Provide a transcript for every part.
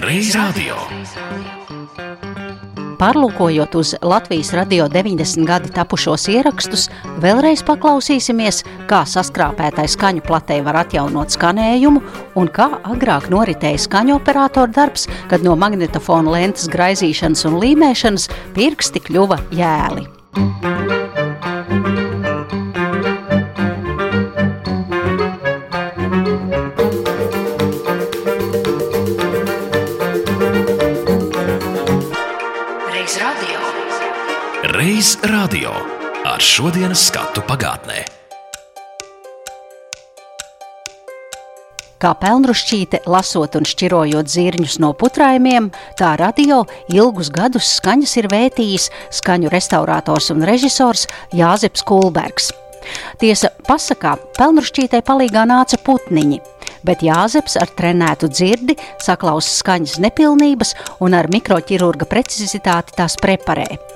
Reiz radio. Pārlūkojot uz Latvijas radio 90 gadi tapušos ierakstus, vēlreiz paklausīsimies, kā saskrāpētai skaņu platē var atjaunot skanējumu un kā agrāk noritēja skaņu operātora darbs, kad no magnetofona lentes graizīšanas un līmēšanas pirksti kļuva jēli. Reiz ar šodienas skatu pagātnē. Kā pelnrušķīte, lasot un šķirojot zirņus no putrājumiem, tā radio ilgus gadus skaņas ir vētījis skaņu restaurators un režisors Jāzeps Kulbergs. Tiesa, pasakā, pelnrušķītei palīgā nāca putniņi, bet Jāzeps ar trenētu dzirdi saklausa skaņas nepilnības un ar mikroķirurga precizitāti tās preparē.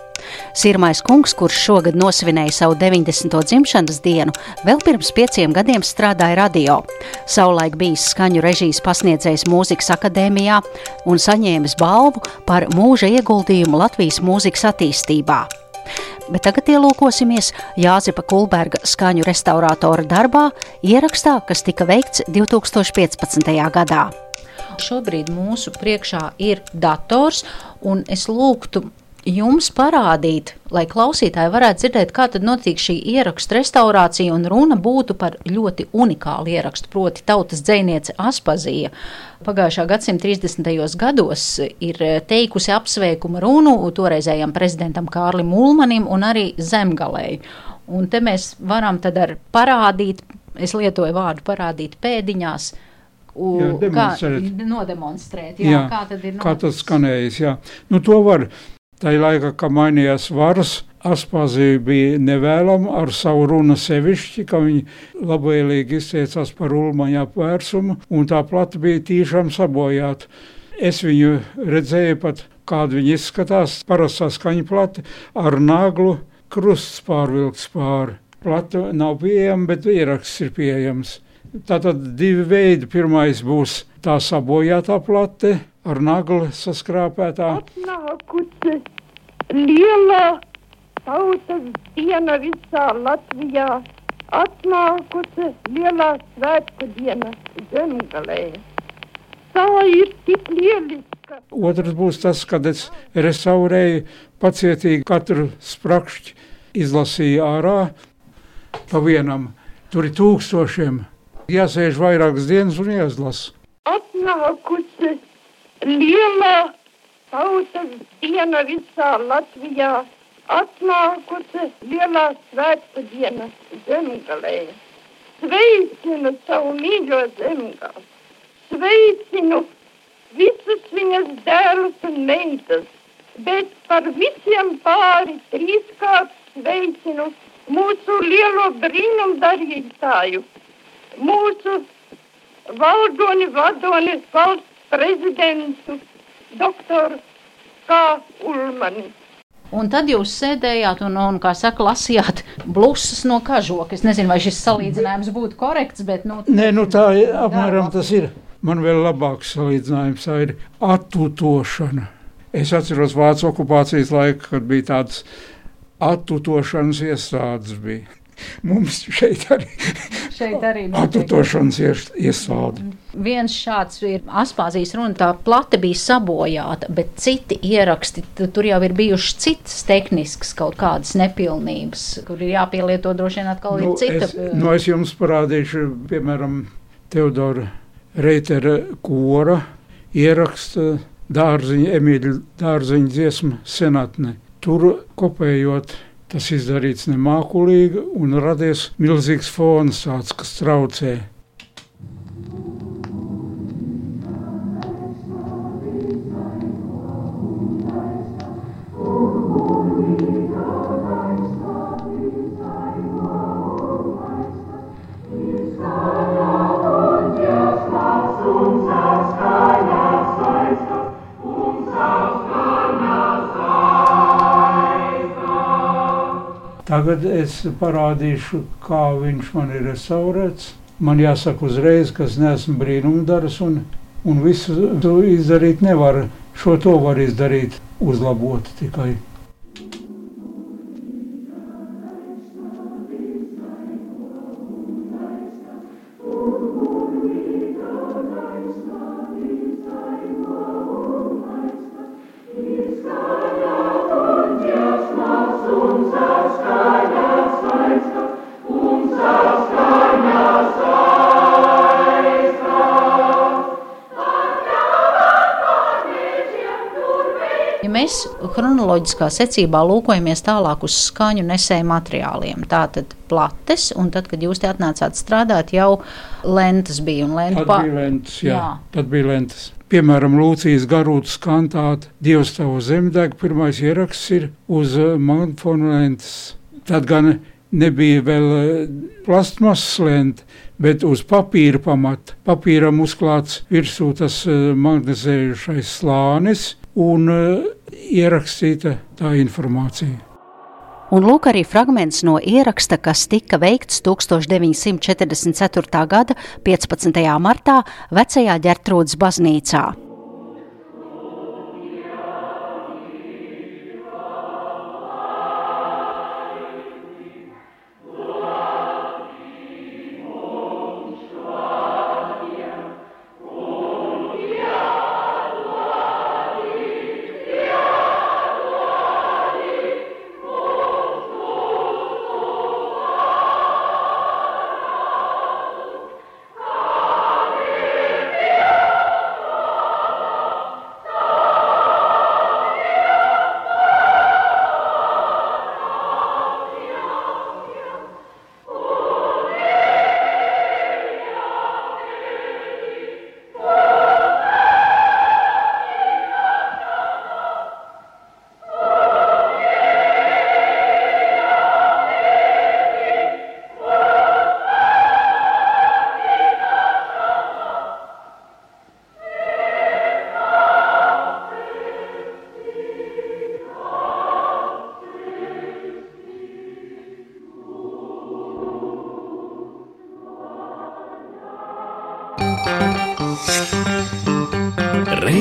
Sirmais kungs, kurš šogad nosvinēja savu 90. dzimšanas dienu, vēl pirms pieciem gadiem strādāja radio. Savulaik bijis skaņu režijas pasniedzējs mūzikas akadēmijā un saņēmis balvu par mūža ieguldījumu Latvijas mūzikas attīstībā. Bet tagad ielūkosimies Jāzepa Kulberga skaņu restaurātora darbā, ierakstā, kas tika veikts 2015. gadā. Šobrīd mūsu priekšā ir dators, un es lūgtu jums parādīt, lai klausītāji varētu dzirdēt, kā tad notiek šī ierakstu restaurācija, un runa būtu par ļoti unikālu ierakstu, proti tautas dzēniece Aspazija. Pagājušā gadsimta 30. gados ir teikusi apsveikuma runu toreizējam prezidentam Kārlim Ulmanim un arī Zemgalēji. Un te mēs varam tad ar parādīt, es lietoju vārdu parādīt pēdiņās, Jā, kā demonstrēt. nodemonstrēt, jā, jā, kā ir kā tas skanējis. Jā. Nu, to var. Tajā laikā, kad mainījās varas, Aspazija bija nevēlama ar savu runu sevišķi, ka viņi labvēlīgi izteicās par ulmaņa apvērsumu, un tā plata bija tīšām sabojāta. Es viņu redzēju pat, kāda viņa izskatās, parastā skaņa plata ar naglu krusts pārvilkts pāri. Plata nav pieejama, bet ieraksts ir pieejams. Tātad divi veidi. Pirmais būs tā sabojātā plate ar naglu saskrāpētā. Atnākusi liela tautas diena visā Latvijā, atnākusi lielā svētku diena zemgalē. Tā ir tik lieliska. Otrs būs tas, kad es restaurēju pacietīgi katru sprakšķi, izlasīju ārā pa vienam. Tur ir tūkstošiem. Jāsēž vairākas dienas un jāizlasa. Atnākusi liela tautas diena visā Latvijā, atnākusi lielā svētku diena zemgalē. Sveicinu savu mīļo zemgali, sveicinu visus viņas dēlus un meitas, bet par visiem pāri trīskārt sveicinu mūsu lielo brīnumu darītāju, mūsu valdoni, vadoni, valsts prezidentu, doktoru K. Ulmani. Un tad jūs sēdējāt un, un kā saka, lasījāt blusas no kažoka. Es nezinu, vai šis salīdzinājums būtu korekts, bet nu, Nē, nu tā ir, apmēram tas ir. Man vēl labāks salīdzinājums tā ir attutošana. Es atceros Vācu okupācijas laiku, kad bija tādas attutošanas iestādes. Bija. Mums šeit arī šeit arī attutošanas ies- iestāde. Viens šāds ir Aspāzijas runa, tā plate bija sabojāta, bet citi ieraksti, tu- tur jau ir bijušas citas tehniskas kaut kādas nepilnības, kur ir jāpielieto droši vien atkal Nu, ir cita. es, nu, es jums parādīšu, piemēram, Teodora Reitera kora ieraksta dārziņa, Emīļa dārziņa dziesma senatne. Tur kopējot, tas izdarīts nemākulīgi un radies milzīgs fons tāds, kas traucē. Tagad es parādīšu, kā viņš man ir restaurēts. Man jāsaka uzreiz, ka es neesmu brīnumdars un un visu to izdarīt nevar. Šo to var izdarīt, uzlabot tikai. Mēs chronoloģiskā secībā lūkojamies tālāk uz skaņu nesēju materiāliem. Tātad plates, un tad, kad jūs te atnācāt strādāt, jau lentes bija. Tad pa... bija lentes, jā, jā. Tad bija lentes. Piemēram, Lūcijas garūtas kantāta Dievs tavu zemdeg, pirmais ieraksts ir uz uh, magnetofonu lentes. Tad gan nebija vēl uh, plastmasas lente, bet uz papīra pamata. Papīram uzklāts virsū tas uh, magnetizējušais slānis, un uh, ierakstīta tā informācija. Un lūk arī fragments no ieraksta, kas tika veikts 1944. gada 15. martā vecajā ģertrūdas baznīcā.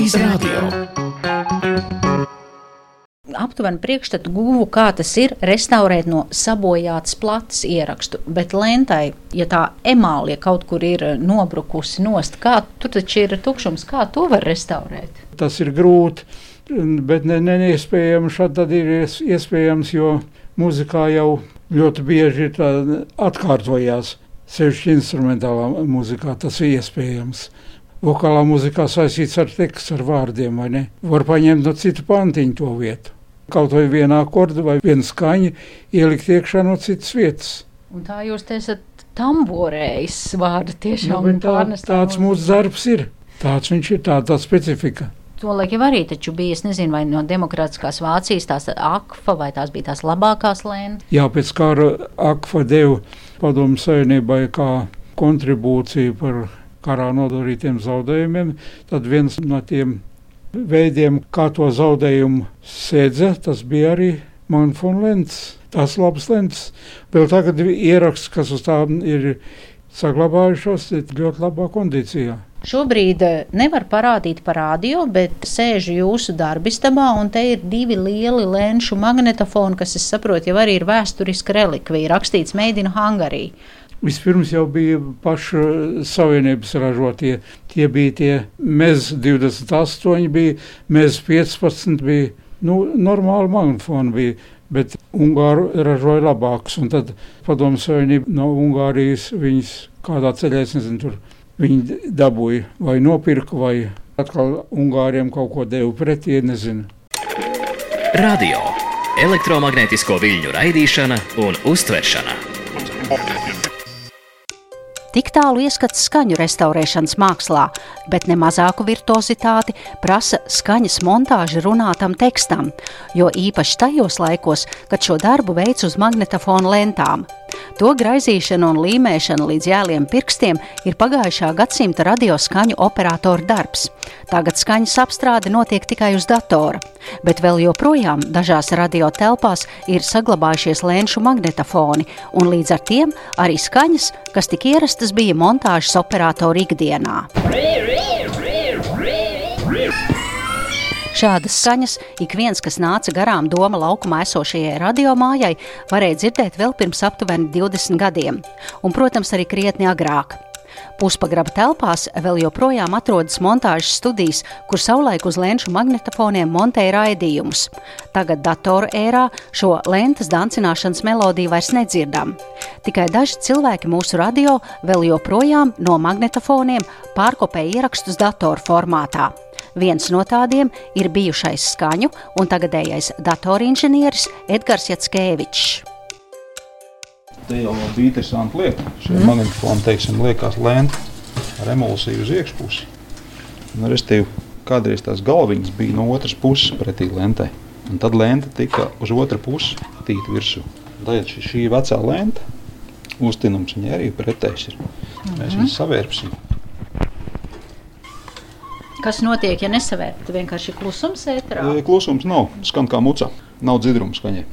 Reiz radio. Aptuveni priekšstatu guvu, kā tas ir restaurēt no sabojātas plates ierakstu, bet lentai, ja tā emālija kaut kur ir nobrukusi nost, kā tur taču ir tukšums, kā to var restaurēt? Tas ir grūti, bet ne, ne, neiespējams, šad tad ir iespējams, jo muzikā jau ļoti bieži tā atkārtojās. Sevišķi instrumentālā muzikā tas ir iespējams vokālā mūzikā saistīts ar tekstu, ar vārdiem, vai ne? Var paņemt no citu pantiņu to vietu. Kaut vai vienā akordu vai viena skaņa ielikt iekšā no citas vietas. Un tā jūs esat tamborējis vārdu tiešām nu, tā, tāds mūsu darbs ir. Tāds viņš ir, tā, tā specifika. Tolēk jau arī taču bija, es nezinu, vai no demokrātiskās Vācijas tās akfa vai tās bija tās labākās lēnas. Jā, pēc kara akfa deva padomu savienībai kā kontribūciju par karā nodarītiem zaudējumiem, tad viens no tiem veidiem, kā to zaudējumu sēdza, tas bija arī Manfona lents. Tās labas lents. Vēl tagad ieraksts, kas uz tām ir saglabājušos, ir ļoti labā kondīcijā. Šobrīd eh, nevar parādīt par radio, bet sēžu jūsu darbistabā, un te ir divi lieli lēnšu magnetofoni, kas, es saprotu, jau arī ir vēsturiska relikvija, rakstīts Made in Hungary. Vispirms jau bija paša savienības ražotie. Tie bija tie MEZ 28, bija MEZ 15, bija nu, normāli magnetofoni. Bija, bet Ungāri ražoja labākus. Un tad Padomu Savienība no Ungārijas viņas kādā ceļā, es nezinu, tur viņi dabūja vai nopirka, vai atkal Ungāriem kaut ko deva pretī, nezinu. Radio, elektromagnētisko viļņu raidīšana un uztveršana. Tik tālu ieskats skaņu restaurēšanas mākslā, bet ne mazāku virtuozitāti prasa skaņas montāža runātam tekstam, jo īpaši tajos laikos, kad šo darbu veids uz magnetofona lentām. To graizīšana un līmēšana līdz jēliem pirkstiem ir pagājušā gadsimta radioskaņu operatoru darbs. Tagad skaņas apstrāde notiek tikai uz datora, bet vēl joprojām dažās radiotelpās ir saglabājušies lēnšu magnetofoni, un līdz ar tiem arī skaņas, kas tik ierastas bija montāžas operatoru ikdienā. Šādas skaņas ik viens, kas nāca garām doma laukumā esošajai radiomājai, varēja dzirdēt vēl pirms aptuveni 20 gadiem, un, protams, arī krietni agrāk. Puspagraba telpās vēl joprojām atrodas montāžas studijas, kur savulaik uz lēnšu magnetofoniem montēja raidījumus. Tagad datoru ērā šo lentes dancināšanas melodiju vairs nedzirdam. Tikai daži cilvēki mūsu radio vēl joprojām no magnetofoniem pārkopē ierakstus datoru formātā. Viens no tādiem ir bijušais skaņu un tagadējais datorinženieris Edgars Jackēvičs. Te jau bija interesanti lieta. Šie mm. magnetofoni, teiksim, liekas lēni ar emulsiju uz iekšpusi. Nu, restīvi, kādreiz tās galviņas bija no otras puses pretī lentei. Un tad lente tika uz otru pusi tīt virsū. Tad šī, šī vecā lente, uztinums viņai arī pretējs ir. Mēs mm -hmm. viņu savērpsim. Kas notiek, ja nesavērp? Tad vienkārši klusums ēterā? Klusums nav, skan kā muca, nav dzirdums skaņai.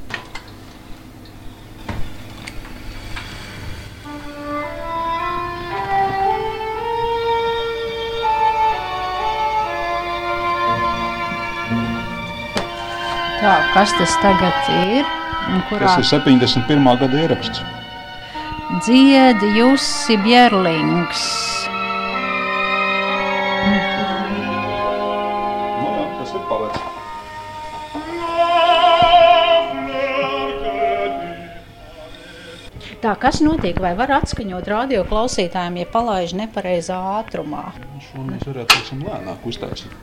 Tā, kas tas tagad ir? Kurā? Tas ir 71. gada ieraksts. Dziedi Jussi Bjerlings. Tā, kas notiek? Vai var atskaņot radio klausītājiem, ja palaiž nepareizā ātrumā? Šo mēs varētu teiksim, lēnāk uztaisīt.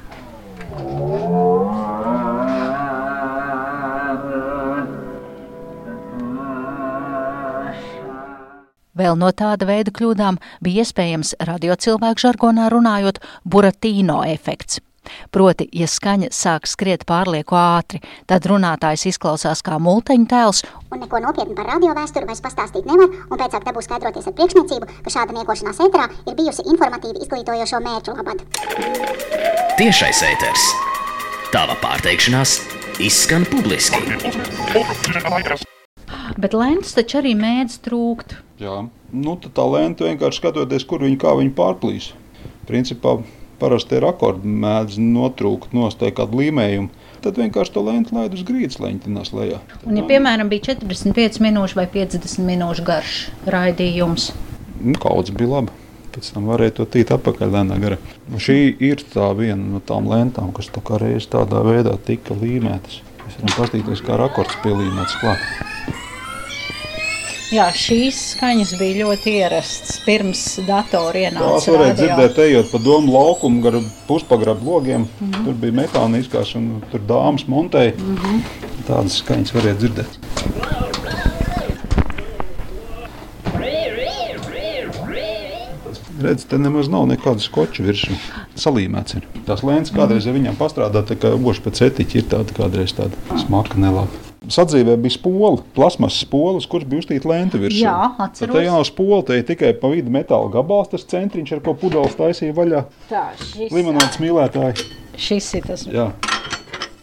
Vēl no tāda veida kļūdām bija iespējams radiocilvēku žargonā runājot buratīno efekts. Proti, ja skaņa sāk skriet pārlieku ātri, tad runātājs izklausās kā multeņu tēls. Un neko nopietnu par radio vēsturi vairs pastāstīt nevar, un pēc tam dabūs skaidroties ar priekšniecību, ka šāda niekošanās ēterā ir bijusi informatīvi izglītojošo mērķu labad. Tiešais ēters. Tava pārteikšanās izskan publiski. Bet lēns taču arī mēdz trūkt. Jā, nu, tā lēna vienkārši skatoties, kur viņi kā viņi pārplīs. Principā parasti ir akordi mēdz notrūkt, nostāja kādu līmējumu. Tad vienkārši to lēnu laid uz grīdas leņķinās lejā. Un, ja, piemēram, bija 45 minūšu vai 50 minūšu garš raidījums, Nu, Kaudzes bija laba. Pēc tam varēja to tīt atpakaļ lēnā garā. Nu, šī ir tā viena no tām lentām, kas tā kā reiz tādā veidā tika līmētas. Mēs varam paskatīties, kā rakords pielīmēts klāt. Jā, šīs skaņas bija ļoti ierastas pirms datora Tās ienāca varēja radio. dzirdēt, ejot pa domu laukumu, gar puspagrabu logiem. Mm -hmm. Tur bija metāla izkāšana, un tur dāmas montēja. Mm -hmm. Tādas skaņas varēja dzirdēt. Redz, te nemaz nav nekāda skoča virsū. Salīmēts ir. Tās lēnas kādreiz, ja viņām pastrādā, tā kā oši pēc etiķa ir tāda kādreiz tāda smaka nelaba. Sadzīvē bija spola, plasmas spola, kuras bija uztīta lenta virsū. Jā, atceros. te jau nav spola, te ir tikai pa vidu metāla gabals, tas centriņš, ar ko pudeles taisīja vaļā. Tā, šis, Limonāts mīlētāji. šis ir tas, Jā,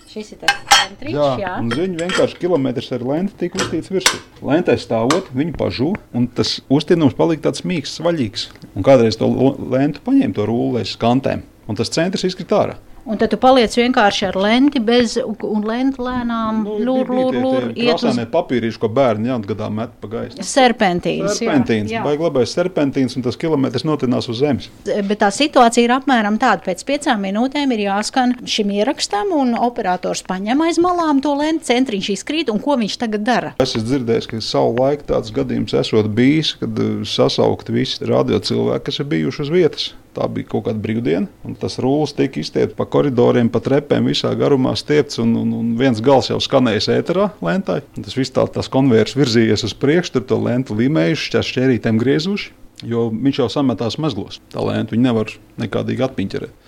šis ir tas centriņš, jā. jā. un viņi vienkārši kilometrus ar lenti tika uztīts virsū. Lentē stāvot, viņi pažū, un tas uztīnums palika tāds mīksts, vaļīgs. Un kādreiz to lentu paņēma to rulli aiz kantēm, un tas centrs izkrita ārā. Un tad tu paliec vienkārši ar lenti bez, un lenti lēnām Nu, lūr, lūr, lūr, uz krāsainie papīrīši, ko bērni jaunatgadā met pa gaisu. serpentīnas. jā, Serpentīns, jā. vai glabājas serpentīns, un tas kilometrs notinās uz zemes. Bet tā situācija ir apmēram tāda. Pēc piecām minūtēm ir jāskan šim ierakstam, un operators paņem aiz malām to lenti, centriņš izkrīt, un ko viņš tagad dara? Es esmu dzirdējis, ka savu laiku tāds gadījums esot bijis, kad uh, sasaukt visi radio cilvēki, kas ir bijuši uz vietas. Tā bija kaut kāda brīvdiena, un tas rullis tika izstiepts pa koridoriem, pa trepēm, visā garumā stiepts, un, un, un viens gals jau skanējis ēterā lentai. Un Tas viss tā, tās konvejers virzījies uz priekšu, tur to lentu limējuši, šķērs šķērītēm griezuši, jo viņš jau sametās mezglos. Tā lenta viņi nevar nekādīgi atpiņķerēt.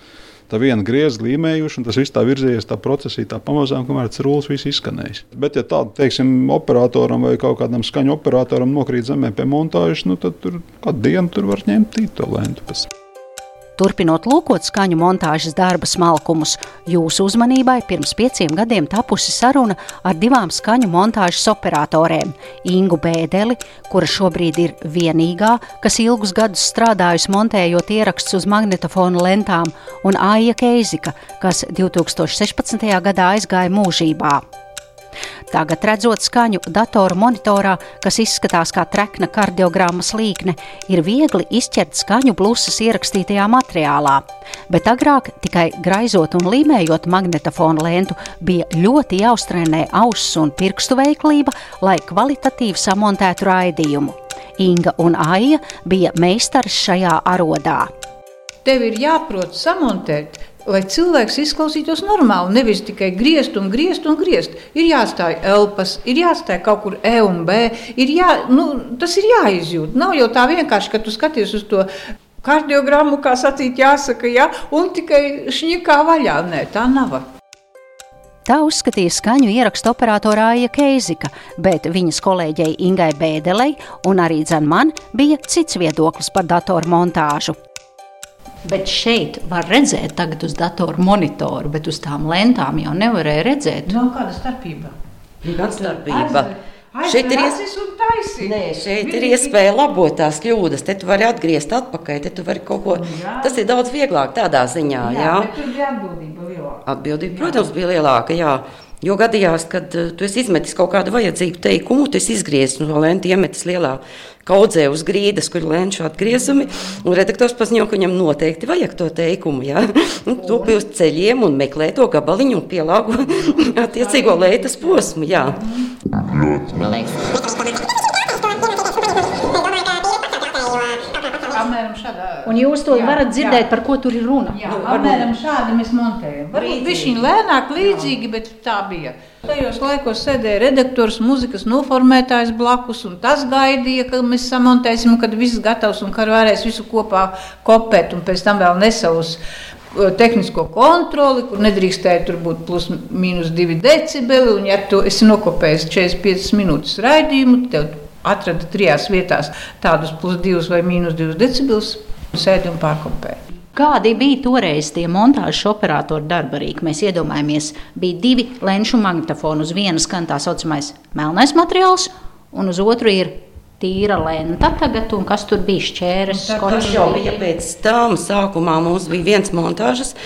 Tā viena griezta līmējuši, un tas viss tā virzījies tā procesī, tā pamazām, kamēr tas rullis viss izskanējis. Bet, ja tādu, teiksim, operatoram vai kaut kādam skaņu operatoram nokrīt zemē pie montāžas, nu, tad tur kādu dienu tur var ņemt tīto lentu. Turpinot lūkot skaņu montāžas darba smalkumus, jūsu uzmanībai pirms pieciem gadiem tapusi saruna ar divām skaņu montāžas operatorēm - Ingu Bēdeli, kura šobrīd ir vienīgā, kas ilgus gadus strādājusi montējot ierakstus uz magnetofonu lentām, un Aija Keizika, kas 2016. gadā aizgāja mūžībā. Tagad, redzot skaņu datoru monitorā, kas izskatās kā trekna kardiogrammas līkne, ir viegli izķert skaņu blusas ierakstītajā materiālā. Bet agrāk tikai graizot un līmējot magnetofonu lentu bija ļoti jāuztrenē auss un pirkstu veiklība, lai kvalitatīvi samontētu raidījumu. Inga un Aija bija meistars šajā arodā. Tev ir jāprot samontēt lai cilvēks izklausītos normāli, nevis tikai griezt un griezt un griezt. Ir jāstāj elpas, ir jāstāj kaut kur E un B, ir jā, nu, tas ir jāizjūt. Nav jau tā vienkārši, ka tu skaties uz to kardiogrammu, kā sacīt, jāsaka, ja, un tikai šņikā vaļā. Nē, tā nav. Tā uzskatīja skaņu ierakstu operatorā Aija Keizika, bet viņas kolēģei Ingai Bēdelei un arī dzen man bija cits viedoklis par datoru montāžu. Bet šeit var redzēt, tagad uz datoru monitoru, bet uz tām lentām jau nevarēja redzēt. Nav kāda starpība. Kāda starpība? Šeit ir, ies... Nē, šeit ir iespēja labot tās kļūdas. Te tu vari atgriezt atpakaļ, te tu vari kaut ko. Jā. Tas ir daudz vieglāk tādā ziņā. Jā, jā. tur bija atbildība lielāka. Atbildība, protams, bija lielāka. Jā. Jo gadījās, kad uh, tu izmetis kaut kādu vajadzīgu teikumu, tu izgriezis no lentes, iemetis lielā kaudzē uz grīdas, kur ir lēnšu atgriezumi. Redaktors paziņo, ka viņam noteikti vajag to teikumu. Ja? Tu pie uz ceļiem un meklē to gabaliņu un pielāgo attiecīgo lētas posmu. Jā. Apmēram Un jūs to Jā, varat dzirdēt, jā. par ko tur ir runa. Jā, apmēram šādi mēs montējam. Varbūt viņš ir lēnāk, līdzīgi, bet tā bija. Tajos laikos sēdēja redaktors, mūzikas noformētājs blakus, un tas gaidīja, ka mēs samontēsim, kad viss gatavs un ka varēs visu kopā kopēt, un pēc tam vēl nesavus uh, tehnisko kontroli, kur nedrīkstēja tur būt plus mīnus 2 decibeli, un ja tu esi nokopējis 45 minūtes raidījumu, tev atrada trijās vietās tādus plus 2 vai mīnus 2 decibelus, sēdi un pārkopēji. Kādi bija toreiz tie montāžas operatora darba rīki? Mēs iedomājamies, bija divi lenšu magnetofoni. Uz vienas skan tā saucamais melnais materiāls, un uz otru ir tīra lenta. Tagad, un kas tur bija šķērs, Tas skočs? jau bija pēc tam. Sākumā mums bija viens montāžas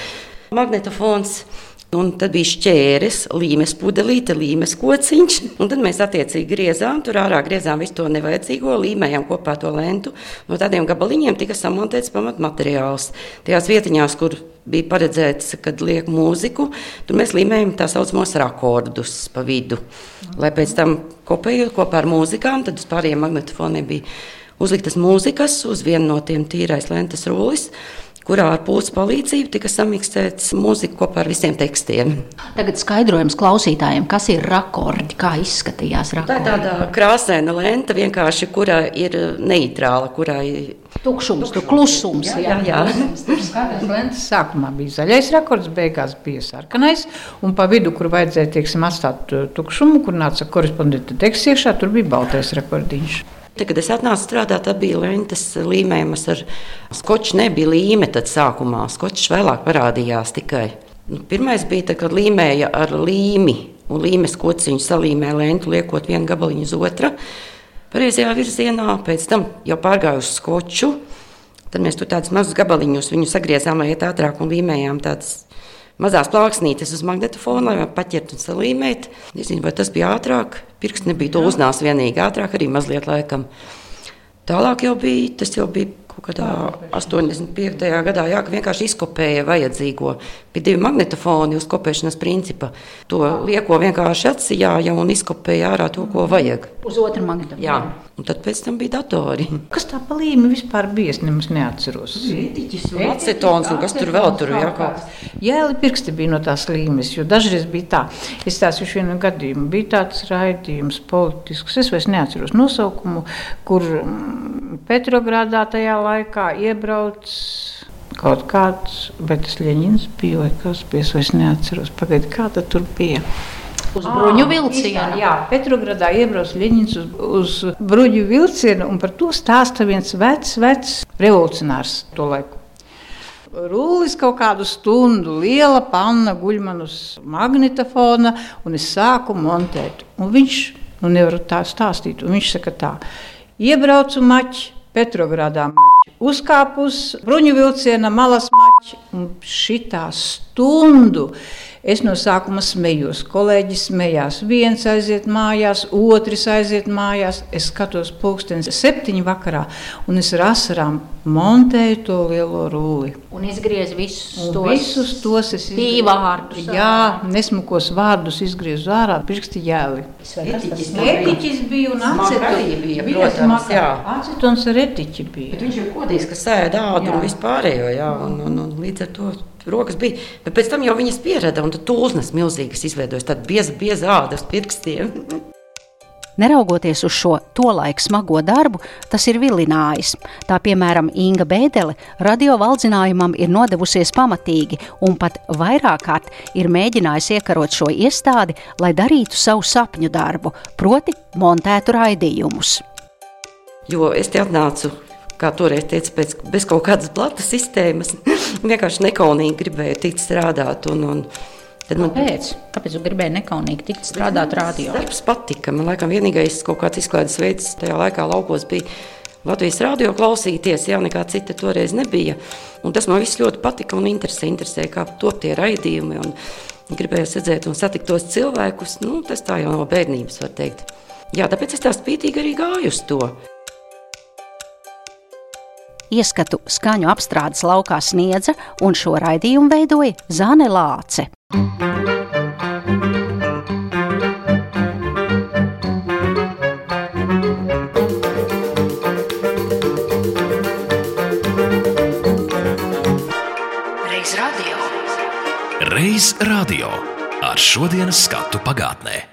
magnetofons. Un tad bija šķērs, līmes pudelīte, līmes kociņš. Un tad mēs attiecīgi griezām, tur ārā griezām visu to nevajadzīgo, līmējām kopā to lentu. No tādiem gabaliņiem tika samontēts pamatmateriāls. Tajās vietiņās, kur bija paredzēts, kad liek mūziku, tur mēs līmējam tā saucamos rakordus pa vidu. Lai pēc tam kopējot kopā ar mūzikām, tad uz pārējiem magnetofoniem bija uzliktas mūzikas uz vienu no tiem tīrais lentes rullis kurā ar pūles palīdzību tika samiksēts mūzika kopā ar visiem tekstiem. Tagad skaidrojums klausītājiem, kas ir rakordi, kā izskatījās Tā ir rakordi. tāda krāsaina lenta, vienkārši, kurā ir neitrāla, kurā ir Tukšums, tur klusums. jā, jā. Katras lentes sākumā bija zaļais rakords, beigās bija sarkanais. Un pa vidu, kur vajadzēja teiksim, atstāt uh, tukšumu, kur nāca korespondenta teksts iekšā, tur bija baltais rekordiņš. Tad, kad es atnācu strādāt, tad bija lentes līmējumas ar skoču. Nebija līme tad sākumā, skočs vēlāk parādījās tikai. Nu, pirmais bija, tad, kad līmēja ar līmi un līmes kociņu salīmēja lentu, liekot vienu gabaliņu uz otru. Pareizajā virzienā, pēc tam jau pārgāju uz skoču. Tad mēs tur tādus mazus gabaliņus sagriezām, lai iet ātrāk un līmējām tādas mazās plāksnītes uz magnetofona, lai paķertu un salīmētu. Nezinu, vai tas bija ātrāk. Pirksts nebija to uznās vienīgi ātrāk, arī mazliet laikam. Tālāk jau bija, tas jau bija kaut kādā 85. gadā, jā, ka vienkārši izkopēja vajadzīgo. Bija divi magnetofoni uz kopēšanas principa. To lieko vienkārši atsijāja un izkopēja ārā to, ko vajag. Uz otru magnetofonu. Jā, un tad pēc tam bija datori. Kas tā pa līmi vispār bija? Es nemaz neatceros. Acetons un kas tur vēl tur jā, kaut kas. Jēli pirksti bija no tās līmes, jo dažreiz bija tā. Es tās uz vienu gadījumu bija tāds raidījums politisks, es vairs neatceros nosaukumu, kur mm, Petrogrādā tajā laikā iebrauc kaut kāds, bet tas Ļeņins bija vai kas bija, es neatceros. Pagaid, kā tur bija? Uz bruņu Ā, vilcienu. Jā, Petrogradā iebrauc Ļeņins uz, uz bruņu vilcienu, un par to stāsta viens vecs, vecs revolucionārs to laiku. Rūlis kaut kādu stundu, liela panna guļ man uz magnetofona, un es sāku montēt. Un viņš, nu nevaru tā stāstīt, un viņš saka tā, iebraucu maķi, Petrogradā maķi, uzkāpu uz bruņu vilciena malas maķi, un šitā stundu Es no sākuma smējos, kolēģis smējās. Viens aiziet mājās, otrs aiziet mājās. Es skatos, pulkstenis septiņi vakarā, un es ar asarām montēju to lielo rūli. Un izgriezu visus Un tos, visus tos es bija vārdus. Jā, nesmukos vārdus izgriezu ārā, pirksti ģēli. Etiķis bija un arī bija, protams, jā. Acetons ar etiķi bija. Bet viņš ir godīgs, ka sēž ādu un vispārējo. Jā, un, un, un līdz ar to rokas bija. Bet pēc tam jau viņas pierada un tad tūlznes milzīgas izveidojas. Tad bieza, bieza āda uz pirkstiem. Neraugoties uz šo tolaik smago darbu, tas ir vilinājis. Tā piemēram, Inga Bēdele radio valdzinājumam ir nodevusies pamatīgi un pat vairāk kārt ir mēģinājusi iekarot šo iestādi, lai darītu savu sapņu darbu, proti, montētu raidījumus. Jo es te atnācu, kā toreiz teicu, pēc, bez kaut kādas blata sistēmas. Vienkārši nekaunīgi gribēju tikt strādāt. Un, un tad man Kāpēc? Kāpēc jūs gribējāt nekaunīgi tikt strādāt radio? darbs patika. Man laikam vienīgais kaut kāds izklaides veids tajā laikā laukos bija. Latvijas rādio klausīties, jā, nekā cita toreiz nebija. Un tas man viss ļoti patika un interesē, interesē kā top tie raidījumi. Un gribēju redzēt un satikt tos cilvēkus. Nu, tas tā jau no bērnības var teikt. Jā, tāpēc es tā spītīgi arī gāju uz to. Ieskatu skaņu apstrādes laukā sniedza, un šo raidījumu veidoja Zane Lāce. Reiz radio ar šodienas skatu pagātnē.